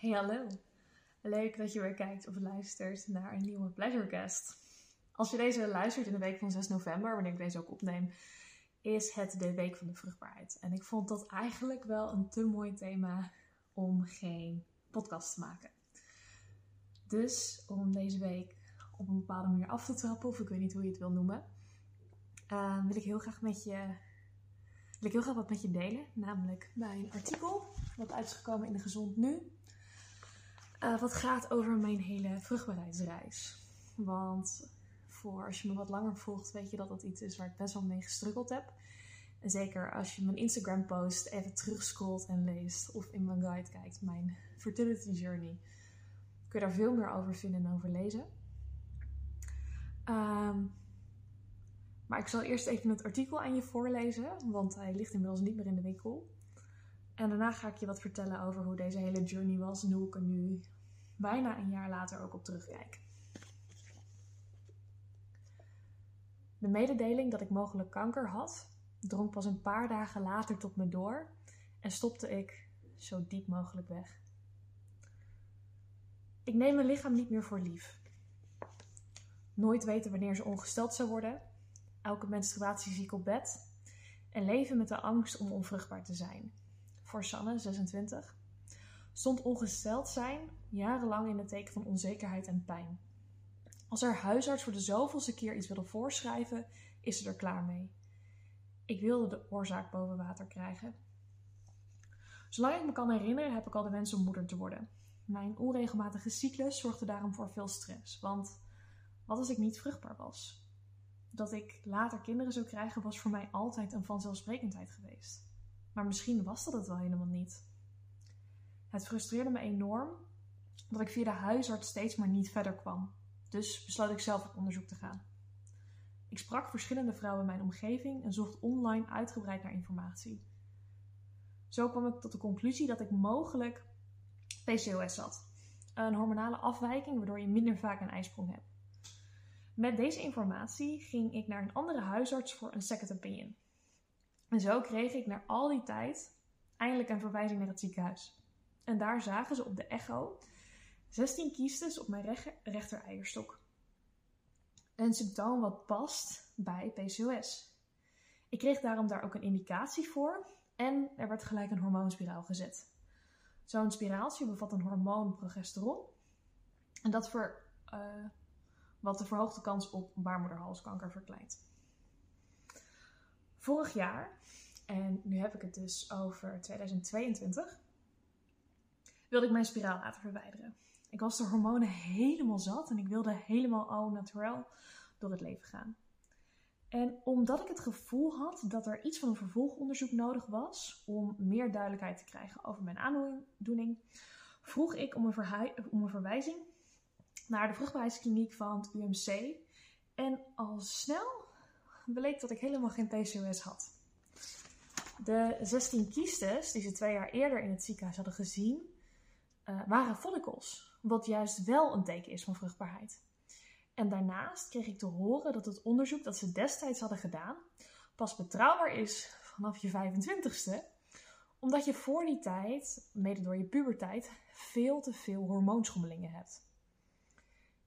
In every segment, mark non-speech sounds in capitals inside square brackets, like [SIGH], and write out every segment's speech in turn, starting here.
Hey hallo. Leuk dat je weer kijkt of luistert naar een nieuwe Pleasurecast. Als je deze luistert in de week van 6 november, wanneer ik deze ook opneem, is het de week van de vruchtbaarheid. En ik vond dat eigenlijk wel een te mooi thema om geen podcast te maken. Dus om deze week op een bepaalde manier af te trappen, of ik weet niet hoe je het wil noemen, uh, wil ik heel graag met je wil ik heel graag wat met je delen. Namelijk mijn artikel, wat uit is gekomen in de Gezond Nu. Uh, wat gaat over mijn hele vruchtbaarheidsreis. Want voor als je me wat langer volgt, weet je dat dat iets is waar ik best wel mee gestruggeld heb. En zeker als je mijn Instagram post even terugscrollt en leest of in mijn guide kijkt, mijn fertility journey, kun je daar veel meer over vinden en over lezen. Um, maar ik zal eerst even het artikel aan je voorlezen, want hij ligt inmiddels niet meer in de winkel. En daarna ga ik je wat vertellen over hoe deze hele journey was en hoe ik er nu bijna een jaar later ook op terugkijk. De mededeling dat ik mogelijk kanker had, drong pas een paar dagen later tot me door en stopte ik zo diep mogelijk weg. Ik neem mijn lichaam niet meer voor lief. Nooit weten wanneer ze ongesteld zou worden elke menstruatie ziek op bed en leven met de angst om onvruchtbaar te zijn. Voor Sanne, 26, stond ongesteld zijn jarenlang in het teken van onzekerheid en pijn. Als haar huisarts voor de zoveelste keer iets wilde voorschrijven, is ze er klaar mee. Ik wilde de oorzaak boven water krijgen. Zolang ik me kan herinneren, heb ik al de wens om moeder te worden. Mijn onregelmatige cyclus zorgde daarom voor veel stress. Want wat als ik niet vruchtbaar was? dat ik later kinderen zou krijgen, was voor mij altijd een vanzelfsprekendheid geweest. Maar misschien was dat het wel helemaal niet. Het frustreerde me enorm dat ik via de huisarts steeds maar niet verder kwam. Dus besloot ik zelf op onderzoek te gaan. Ik sprak verschillende vrouwen in mijn omgeving en zocht online uitgebreid naar informatie. Zo kwam ik tot de conclusie dat ik mogelijk PCOS had. Een hormonale afwijking waardoor je minder vaak een ijsprong hebt. Met deze informatie ging ik naar een andere huisarts voor een second opinion. En zo kreeg ik na al die tijd eindelijk een verwijzing naar het ziekenhuis. En daar zagen ze op de echo 16 kiestes op mijn rechter eierstok. Een symptoom wat past bij PCOS. Ik kreeg daarom daar ook een indicatie voor en er werd gelijk een hormoonspiraal gezet. Zo'n spiraaltje bevat een hormoon progesteron en dat voor, uh, wat de verhoogde kans op baarmoederhalskanker verkleint. Vorig jaar, en nu heb ik het dus over 2022, wilde ik mijn spiraal laten verwijderen. Ik was de hormonen helemaal zat en ik wilde helemaal au naturel door het leven gaan. En omdat ik het gevoel had dat er iets van een vervolgonderzoek nodig was om meer duidelijkheid te krijgen over mijn aandoening, vroeg ik om een, verwijzing naar de vruchtbaarheidskliniek van het UMC. En al snel bleek dat ik helemaal geen PCOS had. De 16 kiestes die ze twee jaar eerder in het ziekenhuis hadden gezien, uh, waren follicles. Wat juist wel een teken is van vruchtbaarheid. En daarnaast kreeg ik te horen dat het onderzoek dat ze destijds hadden gedaan pas betrouwbaar is vanaf je 25ste, omdat je voor die tijd, mede door je puberteit, veel te veel hormoonschommelingen hebt.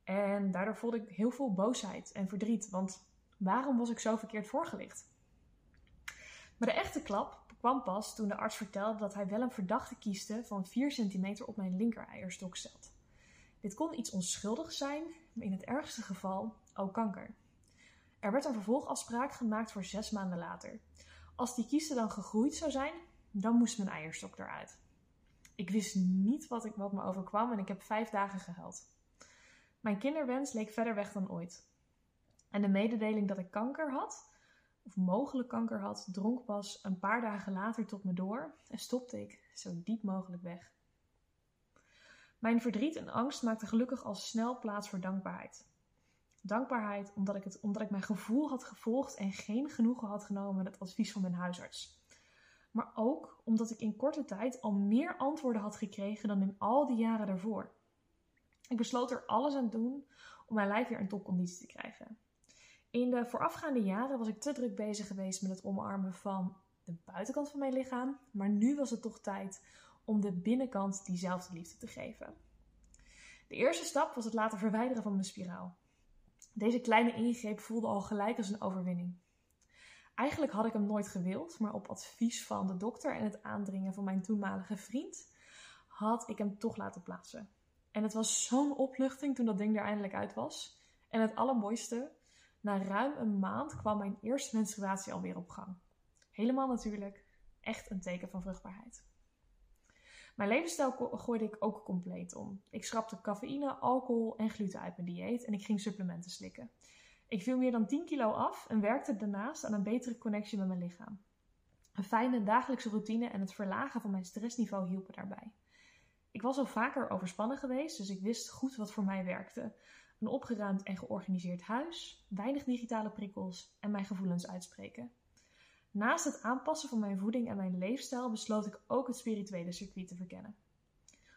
En daardoor voelde ik heel veel boosheid en verdriet, want waarom was ik zo verkeerd voorgelicht? Maar de echte klap kwam pas toen de arts vertelde dat hij wel een verdachte kieste van 4 centimeter op mijn linker eierstok stelt. Dit kon iets onschuldigs zijn, maar in het ergste geval ook kanker. Er werd een vervolgafspraak gemaakt voor zes maanden later. Als die kieste dan gegroeid zou zijn, dan moest mijn eierstok eruit. Ik wist niet wat, ik, wat me overkwam en ik heb vijf dagen gehuild. Mijn kinderwens leek verder weg dan ooit. En de mededeling dat ik kanker had, of mogelijk kanker had, dronk pas een paar dagen later tot me door en stopte ik zo diep mogelijk weg. Mijn verdriet en angst maakten gelukkig al snel plaats voor dankbaarheid. Dankbaarheid omdat ik, het, omdat ik mijn gevoel had gevolgd en geen genoegen had genomen met het advies van mijn huisarts. Maar ook omdat ik in korte tijd al meer antwoorden had gekregen dan in al die jaren daarvoor. Ik besloot er alles aan te doen om mijn lijf weer in topconditie te krijgen. In de voorafgaande jaren was ik te druk bezig geweest met het omarmen van de buitenkant van mijn lichaam, maar nu was het toch tijd om de binnenkant diezelfde liefde te geven. De eerste stap was het laten verwijderen van mijn spiraal. Deze kleine ingreep voelde al gelijk als een overwinning. Eigenlijk had ik hem nooit gewild, maar op advies van de dokter en het aandringen van mijn toenmalige vriend had ik hem toch laten plaatsen. En het was zo'n opluchting toen dat ding er eindelijk uit was. En het allermooiste, na ruim een maand kwam mijn eerste menstruatie alweer op gang. Helemaal natuurlijk, echt een teken van vruchtbaarheid. Mijn levensstijl gooide ik ook compleet om. Ik schrapte cafeïne, alcohol en gluten uit mijn dieet en ik ging supplementen slikken. Ik viel meer dan 10 kilo af en werkte daarnaast aan een betere connectie met mijn lichaam. Een fijne dagelijkse routine en het verlagen van mijn stressniveau hielpen daarbij. Ik was al vaker overspannen geweest, dus ik wist goed wat voor mij werkte. Een opgeruimd en georganiseerd huis, weinig digitale prikkels en mijn gevoelens uitspreken. Naast het aanpassen van mijn voeding en mijn leefstijl besloot ik ook het spirituele circuit te verkennen.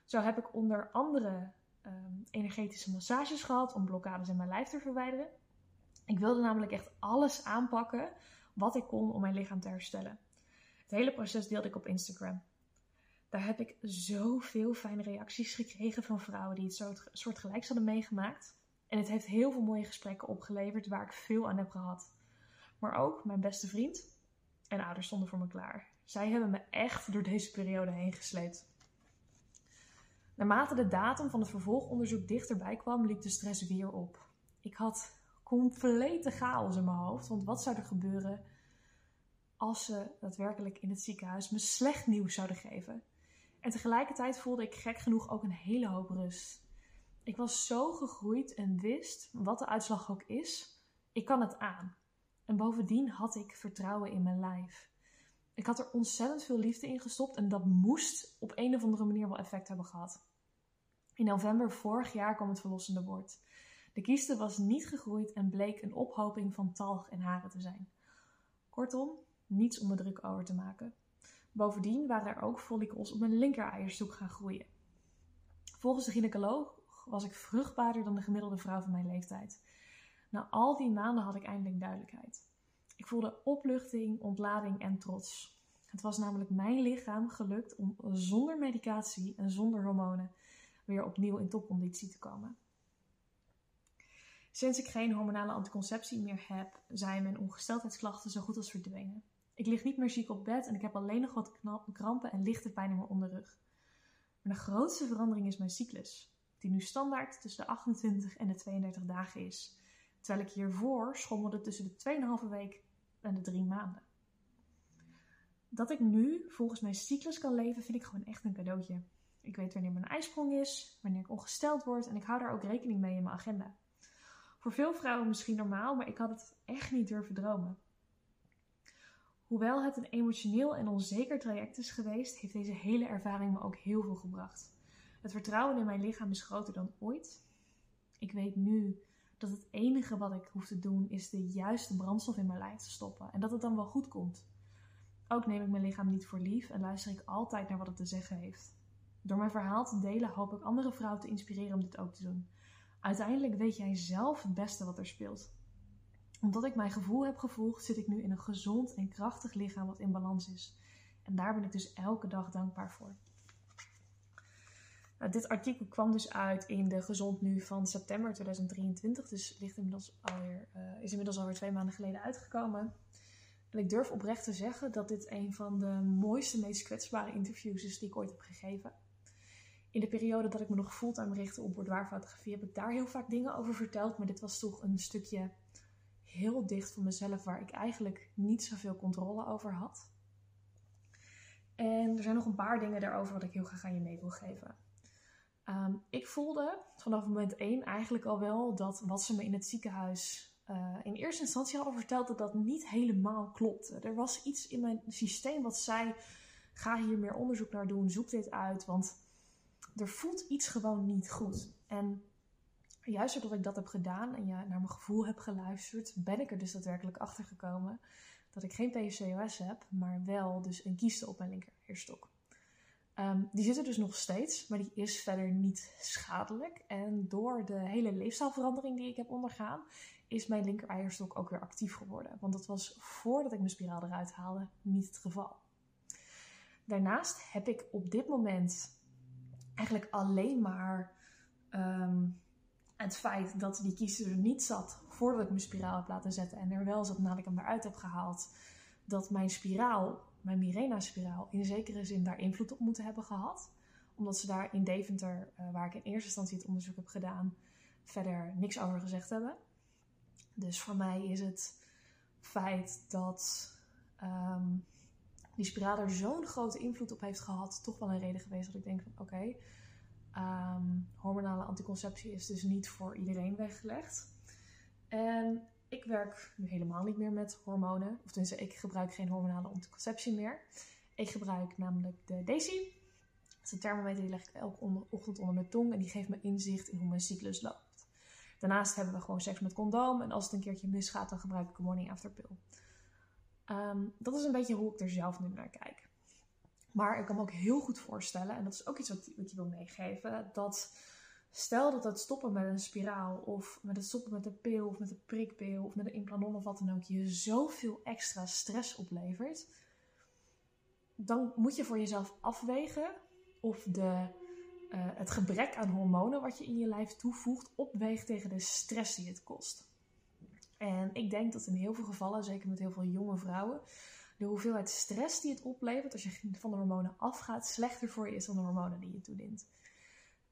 Zo heb ik onder andere ehm, energetische massages gehad om blokkades in mijn lijf te verwijderen. Ik wilde namelijk echt alles aanpakken wat ik kon om mijn lichaam te herstellen. Het hele proces deelde ik op Instagram. Daar heb ik zoveel fijne reacties gekregen van vrouwen die het soort, soortgelijks hadden meegemaakt. En het heeft heel veel mooie gesprekken opgeleverd waar ik veel aan heb gehad. Maar ook mijn beste vriend en ouders stonden voor me klaar. Zij hebben me echt door deze periode heen gesleept. Naarmate de datum van het vervolgonderzoek dichterbij kwam, liep de stress weer op. Ik had complete chaos in mijn hoofd, want wat zou er gebeuren als ze daadwerkelijk in het ziekenhuis me slecht nieuws zouden geven? En tegelijkertijd voelde ik gek genoeg ook een hele hoop rust. Ik was zo gegroeid en wist, wat de uitslag ook is, ik kan het aan. En bovendien had ik vertrouwen in mijn lijf. Ik had er ontzettend veel liefde in gestopt en dat moest op een of andere manier wel effect hebben gehad. In november vorig jaar kwam het verlossende woord. De kieste was niet gegroeid en bleek een ophoping van talg en haren te zijn. Kortom, niets om me druk over te maken. Bovendien waren er ook follicels op mijn linker eierstok gaan groeien. Volgens de gynaecoloog was ik vruchtbaarder dan de gemiddelde vrouw van mijn leeftijd. Na al die maanden had ik eindelijk duidelijkheid. Ik voelde opluchting, ontlading en trots. Het was namelijk mijn lichaam gelukt om zonder medicatie en zonder hormonen weer opnieuw in topconditie te komen. Sinds ik geen hormonale anticonceptie meer heb, zijn mijn ongesteldheidsklachten zo goed als verdwenen. Ik lig niet meer ziek op bed en ik heb alleen nog wat krampen en lichte pijn in mijn onderrug. Maar de grootste verandering is mijn cyclus, die nu standaard tussen de 28 en de 32 dagen is. Terwijl ik hiervoor schommelde tussen de 2,5 week en de 3 maanden. Dat ik nu volgens mijn cyclus kan leven, vind ik gewoon echt een cadeautje. Ik weet wanneer mijn ijsprong is, wanneer ik ongesteld word en ik hou daar ook rekening mee in mijn agenda. Voor veel vrouwen misschien normaal, maar ik had het echt niet durven dromen. Hoewel het een emotioneel en onzeker traject is geweest, heeft deze hele ervaring me ook heel veel gebracht. Het vertrouwen in mijn lichaam is groter dan ooit. Ik weet nu dat het enige wat ik hoef te doen is de juiste brandstof in mijn lijf te stoppen en dat het dan wel goed komt. Ook neem ik mijn lichaam niet voor lief en luister ik altijd naar wat het te zeggen heeft. Door mijn verhaal te delen hoop ik andere vrouwen te inspireren om dit ook te doen. Uiteindelijk weet jij zelf het beste wat er speelt. Omdat ik mijn gevoel heb gevolgd, zit ik nu in een gezond en krachtig lichaam wat in balans is. En daar ben ik dus elke dag dankbaar voor. Nou, dit artikel kwam dus uit in de Gezond Nu van september 2023. Dus ligt inmiddels alweer, uh, is inmiddels alweer twee maanden geleden uitgekomen. En ik durf oprecht te zeggen dat dit een van de mooiste, meest kwetsbare interviews is die ik ooit heb gegeven. In de periode dat ik me nog fulltime richtte op boudoirfotografie heb ik daar heel vaak dingen over verteld. Maar dit was toch een stukje heel dicht van mezelf waar ik eigenlijk niet zoveel controle over had. En er zijn nog een paar dingen daarover wat ik heel graag aan je mee wil geven. Ehm, ik voelde vanaf moment één eigenlijk al wel dat wat ze me in het ziekenhuis uh, in eerste instantie hadden verteld, dat dat niet helemaal klopte. Er was iets in mijn systeem wat zei: ga hier meer onderzoek naar doen, zoek dit uit, want er voelt iets gewoon niet goed. En juist doordat ik dat heb gedaan en ja, naar mijn gevoel heb geluisterd, ben ik er dus daadwerkelijk achter gekomen dat ik geen PCOS heb, maar wel dus een kieste op mijn linkereierstok. Um, die zit er dus nog steeds, maar die is verder niet schadelijk. En door de hele leefstijlverandering die ik heb ondergaan, is mijn linker eierstok ook weer actief geworden. Want dat was voordat ik mijn spiraal eruit haalde niet het geval. Daarnaast heb ik op dit moment eigenlijk alleen maar ehm, het feit dat die kiezer er niet zat voordat ik mijn spiraal heb laten zetten en er wel zat nadat ik hem eruit heb gehaald, dat mijn spiraal, mijn Mirena-spiraal, in zekere zin daar invloed op moeten hebben gehad. Omdat ze daar in Deventer, uh, waar ik in eerste instantie het onderzoek heb gedaan, verder niks over gezegd hebben. Dus voor mij is het feit dat um, die spiraal er zo'n grote invloed op heeft gehad, toch wel een reden geweest dat ik denk van oké, ehm, hormonale anticonceptie is dus niet voor iedereen weggelegd. En ik werk nu helemaal niet meer met hormonen, of tenminste ik gebruik geen hormonale anticonceptie meer. Ik gebruik namelijk de Daisy. Dat is een thermometer die leg ik elke ochtend onder mijn tong en die geeft me inzicht in hoe mijn cyclus loopt. Daarnaast hebben we gewoon seks met condoom en als het een keertje misgaat dan gebruik ik een morning after pill. Ehm, dat is een beetje hoe ik er zelf nu naar kijk. Maar ik kan me ook heel goed voorstellen, en dat is ook iets wat, wat je wil meegeven, dat stel dat het stoppen met een spiraal of met het stoppen met een pil of met een prikpil of met een implanon of wat dan ook je zoveel extra stress oplevert, dan moet je voor jezelf afwegen of de, uh, het gebrek aan hormonen wat je in je lijf toevoegt opweegt tegen de stress die het kost. En ik denk dat in heel veel gevallen, zeker met heel veel jonge vrouwen, de hoeveelheid stress die het oplevert als je van de hormonen afgaat, slechter voor je is dan de hormonen die je toedient.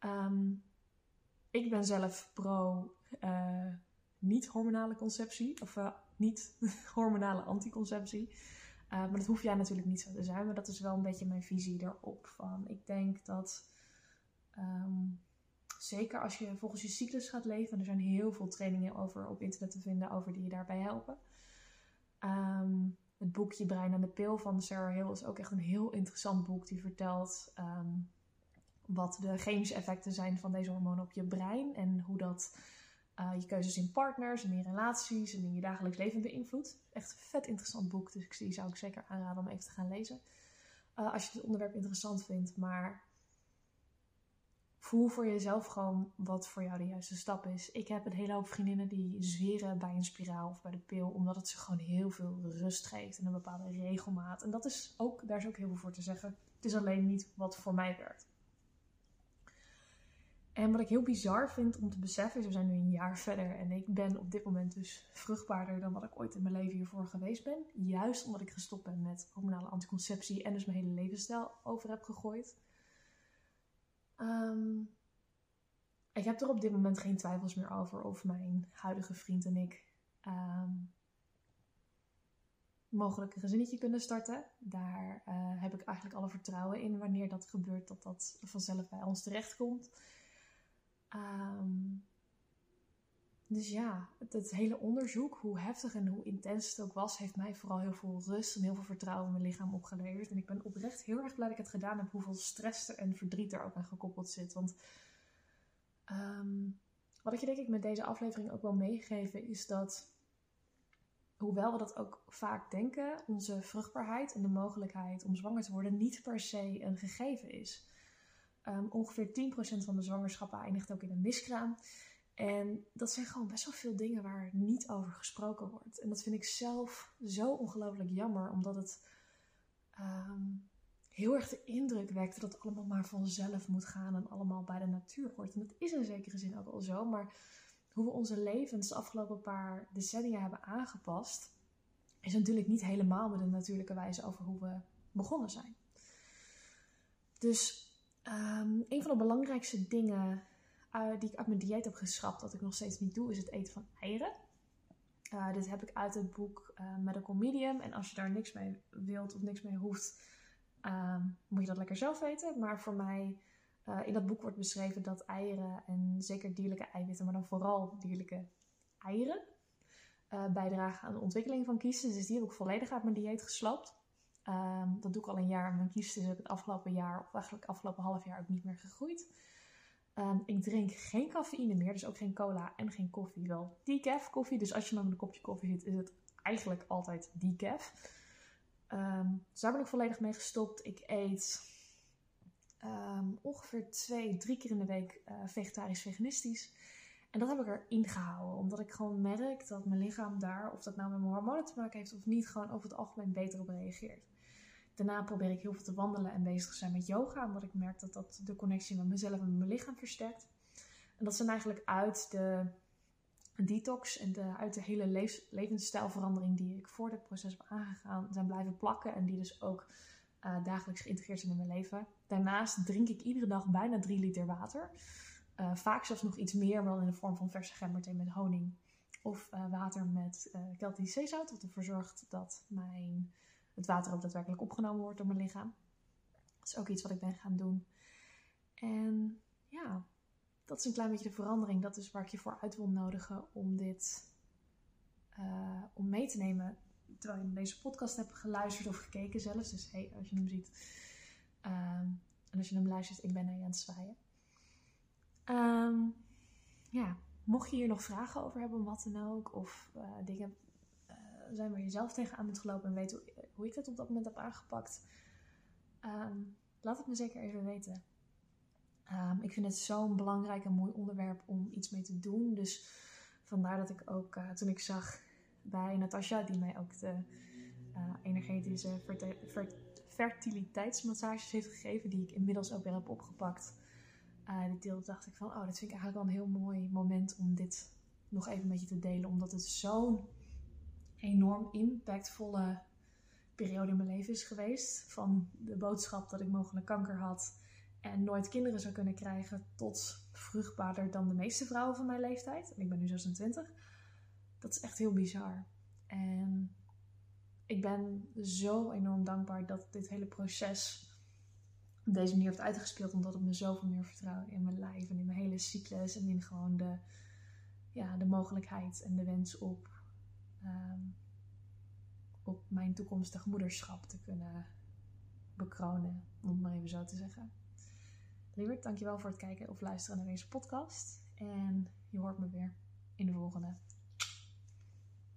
Um, ik ben zelf pro uh, niet-hormonale conceptie, of uh, niet-hormonale [LAUGHS] anticonceptie. Uh, maar dat hoef jij natuurlijk niet zo te zijn, maar dat is wel een beetje mijn visie erop. Van, ik denk dat um, Zeker als je volgens je cyclus gaat leven. Er zijn heel veel trainingen over op internet te vinden over die je daarbij helpen. Um, het boekje Brein aan de Pil van Sarah Hill is ook echt een heel interessant boek. Die vertelt um, wat de chemische effecten zijn van deze hormonen op je brein. En hoe dat uh, je keuzes in partners en in relaties en in je dagelijks leven beïnvloedt. Echt een vet interessant boek. Dus die zou ik zeker aanraden om even te gaan lezen. Uh, als je het onderwerp interessant vindt. Maar voel voor jezelf gewoon wat voor jou de juiste stap is. Ik heb een hele hoop vriendinnen die zweren bij een spiraal of bij de pil, omdat het ze gewoon heel veel rust geeft en een bepaalde regelmaat. En dat is ook, daar is ook heel veel voor te zeggen. Het is alleen niet wat voor mij werkt. En wat ik heel bizar vind om te beseffen is, we zijn nu een jaar verder en ik ben op dit moment dus vruchtbaarder dan wat ik ooit in mijn leven hiervoor geweest ben. Juist omdat ik gestopt ben met hormonale anticonceptie en dus mijn hele levensstijl over heb gegooid. Um, ik heb er op dit moment geen twijfels meer over of mijn huidige vriend en ik um, mogelijk een gezinnetje kunnen starten. Daar uh, heb ik eigenlijk alle vertrouwen in wanneer dat gebeurt, dat dat vanzelf bij ons terechtkomt. Um, dus ja, het, hele onderzoek, hoe heftig en hoe intens het ook was, heeft mij vooral heel veel rust en heel veel vertrouwen in mijn lichaam opgeleverd. En ik ben oprecht heel erg blij dat ik het gedaan heb, hoeveel stress en verdriet er ook aan gekoppeld zit. Want um, wat ik je denk ik met deze aflevering ook wil meegeven, is dat, hoewel we dat ook vaak denken, onze vruchtbaarheid en de mogelijkheid om zwanger te worden niet per se een gegeven is. Um, ongeveer 10% van de zwangerschappen eindigt ook in een miskraam. En dat zijn gewoon best wel veel dingen waar niet over gesproken wordt. En dat vind ik zelf zo ongelooflijk jammer, omdat het um, heel erg de indruk wekt dat het allemaal maar vanzelf moet gaan en allemaal bij de natuur hoort. En dat is in zekere zin ook wel zo, maar hoe we onze levens de afgelopen paar decennia hebben aangepast, is natuurlijk niet helemaal met een natuurlijke wijze over hoe we begonnen zijn. Dus um, een van de belangrijkste dingen uh, die ik uit mijn dieet heb geschrapt, dat ik nog steeds niet doe, is het eten van eieren. Uh, dit heb ik uit het boek uh, Medical Medium. En als je daar niks mee wilt of niks mee hoeft, moet je dat lekker zelf weten. Maar voor mij, in dat boek wordt beschreven dat eieren en zeker dierlijke eiwitten, maar dan vooral dierlijke eieren, bijdragen aan de ontwikkeling van kiezen. Dus die heb ik volledig uit mijn dieet geslapt. Um, dat doe ik al een jaar. Mijn kiezen heb ik het afgelopen jaar, of eigenlijk afgelopen half jaar, ook niet meer gegroeid. Um, ik drink geen cafeïne meer, dus ook geen cola en geen koffie. Wel decaf koffie, dus als je met een kopje koffie zit, is het eigenlijk altijd decaf. Um, dus daar ben ik volledig mee gestopt. Ik eet ongeveer twee, drie keer in de week uh, vegetarisch-veganistisch. En dat heb ik erin gehouden, omdat ik gewoon merk dat mijn lichaam daar, of dat nou met mijn hormonen te maken heeft of niet, gewoon over het algemeen beter op reageert. Daarna probeer ik heel veel te wandelen en bezig te zijn met yoga, omdat ik merk dat dat de connectie met mezelf en mijn lichaam versterkt. En dat zijn eigenlijk uit de detox en de, uit de hele levensstijlverandering die ik voor dit proces heb aangegaan, zijn blijven plakken en die dus ook uh, dagelijks geïntegreerd zijn in mijn leven. Daarnaast drink ik iedere dag bijna 3 liter water. Uh, vaak zelfs nog iets meer, wel in de vorm van verse gemberthee met honing. Of uh, water met uh, Keltisch zeezout, wat ervoor zorgt dat mijn, het water ook daadwerkelijk opgenomen wordt door mijn lichaam. Dat is ook iets wat ik ben gaan doen. En ja, dat is een klein beetje de verandering. Dat is waar ik je voor uit wil nodigen om dit om mee te nemen terwijl je deze podcast hebt geluisterd of gekeken zelfs. Dus hey, als je hem ziet. Ehm, en als je hem luistert, ik ben naar je aan het zwaaien. Ehm, ja, mocht je hier nog vragen over hebben, wat dan ook. Of uh, dingen uh, zijn waar je zelf tegenaan bent gelopen en weet hoe, hoe, ik dat op dat moment heb aangepakt. Ehm, laat het me zeker even weten. ik vind het zo'n belangrijk en mooi onderwerp om iets mee te doen. Dus vandaar dat ik ook, uh, toen ik zag bij Natasja, die mij ook de uh, energetische fertiliteitsmassages heeft gegeven, die ik inmiddels ook weer heb opgepakt. Uh, dacht ik van, oh, dat vind ik eigenlijk wel een heel mooi moment om dit nog even met je te delen, omdat het zo'n enorm impactvolle periode in mijn leven is geweest. Van de boodschap dat ik mogelijk kanker had en nooit kinderen zou kunnen krijgen, tot vruchtbaarder dan de meeste vrouwen van mijn leeftijd. En ik ben nu 26 dat is echt heel bizar. En ik ben zo enorm dankbaar dat dit hele proces op deze manier heeft uitgespeeld. Omdat het me zoveel meer vertrouwen in mijn lijf en in mijn hele cyclus. En in gewoon de, ja, de mogelijkheid en de wens op, ehm, op mijn toekomstig moederschap te kunnen bekronen. Om het maar even zo te zeggen. Lieverd, dankjewel voor het kijken of luisteren naar deze podcast. En je hoort me weer in de volgende.